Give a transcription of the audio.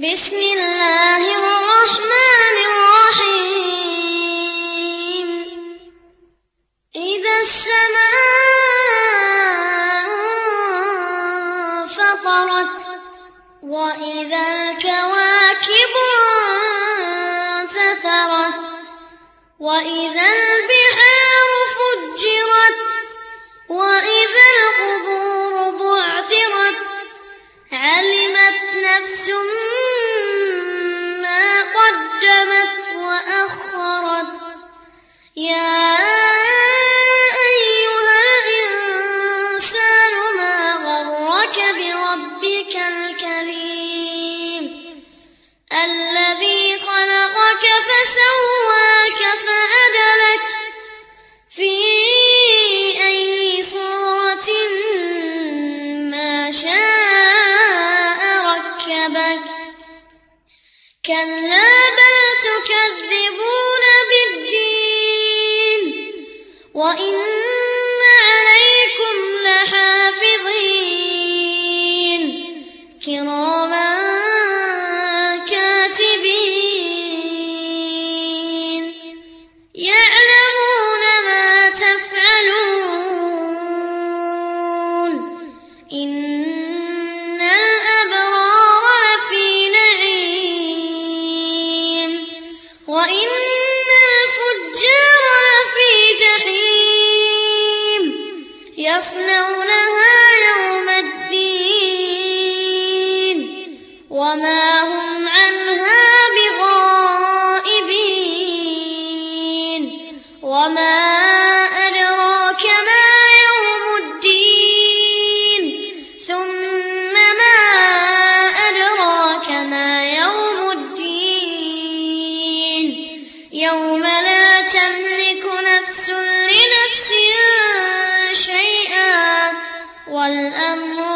بسم الله الرحمن الرحيم. إذا السماء فطرت وإذا الكواكب انتثرت وإذا كلا بل تكذبون بالدين وإن عليكم لحافظين كراما يصلونها يوم الدين وما هم عنها بغائبين وما أدراك ما يوم الدين ثم ما أدراك ما يوم الدين يوم لا تملك نفس والأمر